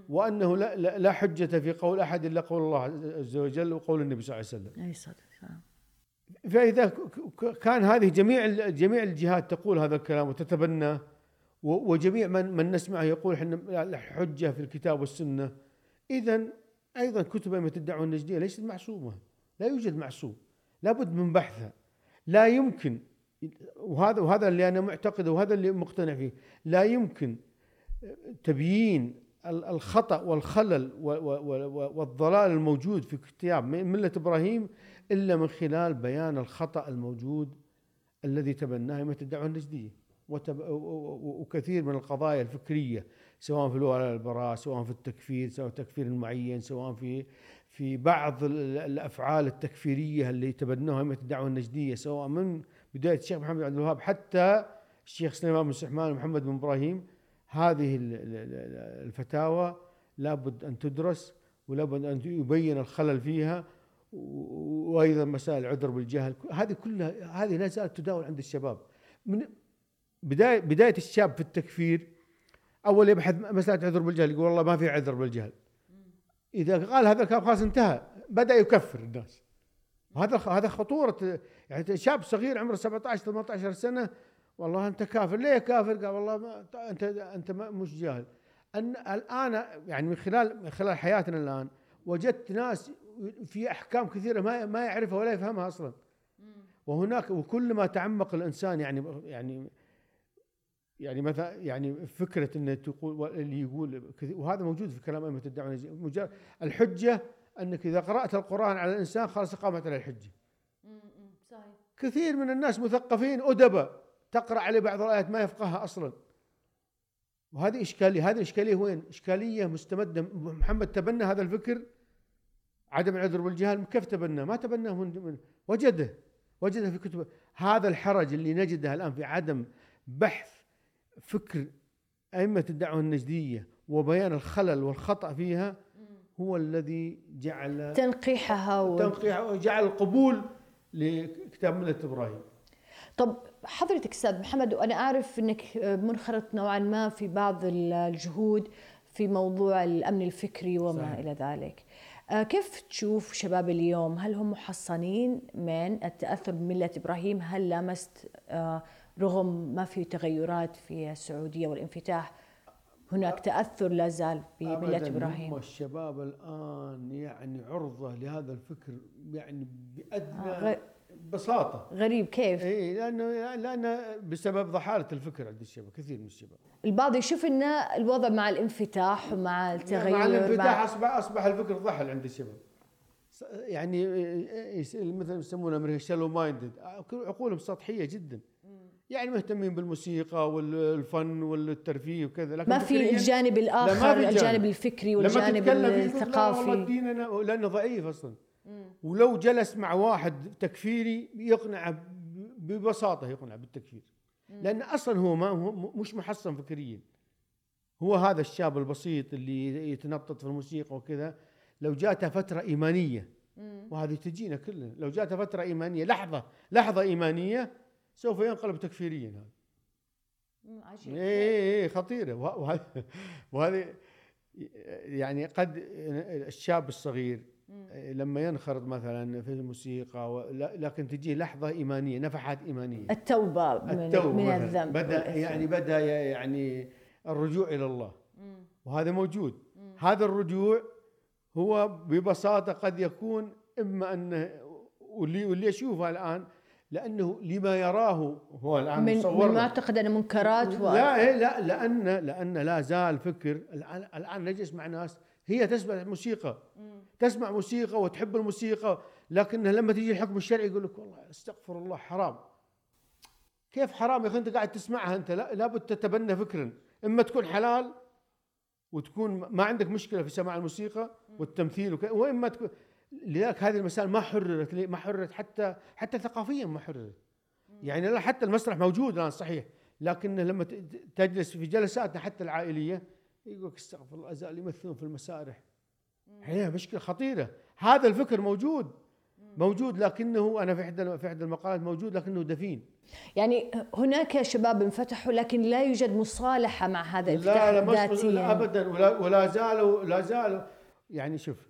وأنه لا لا حجة في قول أحد إلا قول الله عز وجل وقول النبي صلى الله عليه وسلم. أي صدق فإذا كان هذه جميع جميع الجهات تقول هذا الكلام وتتبناه وجميع من من نسمعه يقول إحنا حجة في الكتاب والسنة. اذا أيضا كتب أئمة الدعوة النجدية ليست معصومة لا يوجد معصوم لابد من بحثها لا يمكن وهذا وهذا اللي أنا معتقده وهذا اللي مقتنع فيه لا يمكن تبيين ال- الخطأ والخلل والضلال الموجود في كتاب ملة إبراهيم إلا من خلال بيان الخطأ الموجود الذي تبناه أئمة الدعوة النجدية. وكثير من القضايا الفكرية سواء في الولاء البراء سواء في التكفير سواء تكفير المعين سواء في في بعض ال- الأفعال التكفيرية اللي تبنوها أئمة الدعوة النجدية سواء من بداية الشيخ محمد عبد الوهاب حتى الشيخ سليمان بن سحمان ومحمد بن إبراهيم. هذه ال- ال- ال- الفتاوى لابد أن تدرس ولابد أن يبين الخلل فيها و- وأيضا مسائل العذر بالجهل. هذه كلها هذه لا زالت تداول عند الشباب. من بداية بداية الشاب في التكفير أول يبحث مسألة عذر بالجهل يقول والله ما في عذر بالجهل. إذا قال هذا الكلام خلاص انتهى بدأ يكفر الناس. وهذا هذا خطورة يعني شاب صغير عمره 17 18 سنة والله أنت كافر. ليه كافر؟ قال والله ما أنت أنت مش جاهل. ان الآن يعني من خلال من خلال حياتنا الآن وجدت ناس في أحكام كثيرة ما ما يعرفها ولا يفهمها أصلا وهناك وكل ما تعمق الإنسان يعني يعني يعني مثلا يعني فكرة إنه تقول اللي يقول وهذا موجود في كلام أئمة الدعوة النجدية. مجرد الحجة أنك إذا قرأت القرآن على الإنسان خلاص قامت عليه الحجة صحيح كثير من الناس مثقفين أدباء تقرأ عليه بعض الآيات ما يفقهها أصلا وهذه إشكالية هذه إشكالية وين؟ إشكالية مستمدة محمد تبنى هذا الفكر عدم العذر بالجهل كيف تبناه؟ ما تبناه من, وجده وجده في كتبه هذا الحرج اللي نجده الآن في عدم بحث فكر أئمة الدعوة النجدية وبيان الخلل والخطأ فيها هو الذي جعل تنقيحها و... تنقيح وجعل القبول لكتاب ملة إبراهيم طب حضرتك أستاذ محمد وأنا أعرف إنك منخرط نوعا ما في بعض الجهود في موضوع الأمن الفكري وما صحيح. إلى ذلك. آه، كيف تشوف شباب اليوم؟ هل هم محصنين من التأثر بملة إبراهيم؟ هل لامست آه، رغم ما في تغيرات في السعودية والانفتاح هناك تأثر لا زال إبراهيم؟ هم الشباب الآن يعني عرضة لهذا الفكر يعني بأدنى بساطه غريب كيف؟ اي لأنه لأنه بسبب ضحالة الفكر عند الشباب كثير من الشباب. البعض يشوف إن الوضع مع الانفتاح ومع التغير مع الانفتاح مع اصبح أصبح الفكر ضحل عند الشباب. يعني يس- مثل يسمونه أمريكا shallow minded عقولهم سطحية جدا. يعني مهتمين بالموسيقى والفن والترفيه وكذا لكن ما في فكرياً الجانب الآخر في جانب. الجانب الفكري لما والجانب يقول لا والله الثقافي أنا لأنه ضعيف أصلا. ولو جلس مع واحد تكفيري يقنع ب- ببساطة يقنع بالتكفير. لأن أصلا هو ما هو مش محصن فكريا. هو هذا الشاب البسيط اللي يتنطط في الموسيقى وكذا لو جاته فترة إيمانية وهذه تجينا كلنا لو جاته فترة إيمانية لحظة لحظة إيمانية سوف ينقلب تكفيريا هذا. عجيب. اي اي خطيرة. وه- وهذه وهذه يعني قد الشاب الصغير لما ينخرط مثلا في الموسيقى لكن تجي لحظة إيمانية نفحات إيمانية. التوبة من, التوبة من. الذنب بدأ. يعني بدأ يعني الرجوع إلى الله. وهذا موجود. هذا الرجوع هو ببساطة قد يكون إما انه واللي واللي يشوفه الآن لأنه لما يراه هو الآن من, مصور من. معتقد ان منكرات و... لا إيه لا لأن لأن لا زال فكر. الان الآن نجلس مع ناس هي تسمع موسيقى تسمع موسيقى وتحب الموسيقى لكنها لما تيجي الحكم الشرعي يقول لك والله استغفر الله حرام. كيف حرام يا أخي أنت قاعد تسمعها أنت؟ لا لابد تتبنى فكرا. إما تكون حلال وتكون ما عندك مشكلة في سماع الموسيقى والتمثيل وك... وإما تكون لذلك هذه المسائل ما حررت؟ ما حررت حتى حتى ثقافيا ما حررت. يعني لا حتى المسرح موجود الآن صحيح لكن لما تجلس في جلساتنا حتى العائلية يقول لك استغفر الله أزال يمثلون في المسارح. هي مشكلة خطيرة. هذا الفكر موجود. موجود لكنه أنا في إحدى في إحدى المقالات موجود لكنه دفين. يعني هناك شباب انفتحوا لكن لا يوجد مصالحة مع هذا الانفتاح لا لا مش لا ابدا. ولا, ولا زالوا لا زالوا. يعني شوف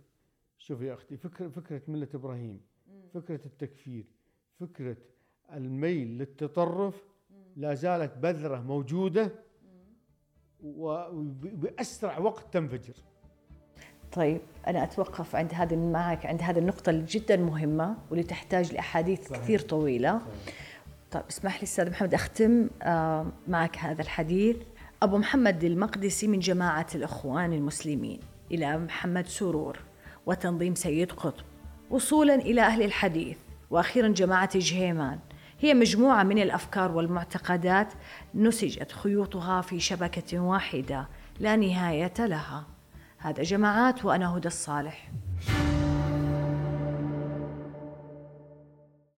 شوف يا أختي فكره فكرة ملة إبراهيم فكرة التكفير فكرة الميل للتطرف لا زالت بذرة موجودة. وباسرع وقت تنفجر. طيب أنا أتوقف عند هذه معك عند هذه النقطة اللي جدا مهمة واللي تحتاج لأحاديث صحيح. كثير طويلة. طيب اسمح لي أستاذ محمد أختم آه، معك هذا الحديث. أبو محمد المقدسي من جماعة الإخوان المسلمين إلى محمد سرور وتنظيم سيد قطب. وصولا إلى أهل الحديث وأخيرا جماعة جهيمان. هي مجموعة من الأفكار والمعتقدات نسجت خيوطها في شبكة واحدة لا نهاية لها. هذا جماعات وأنا هدى الصالح.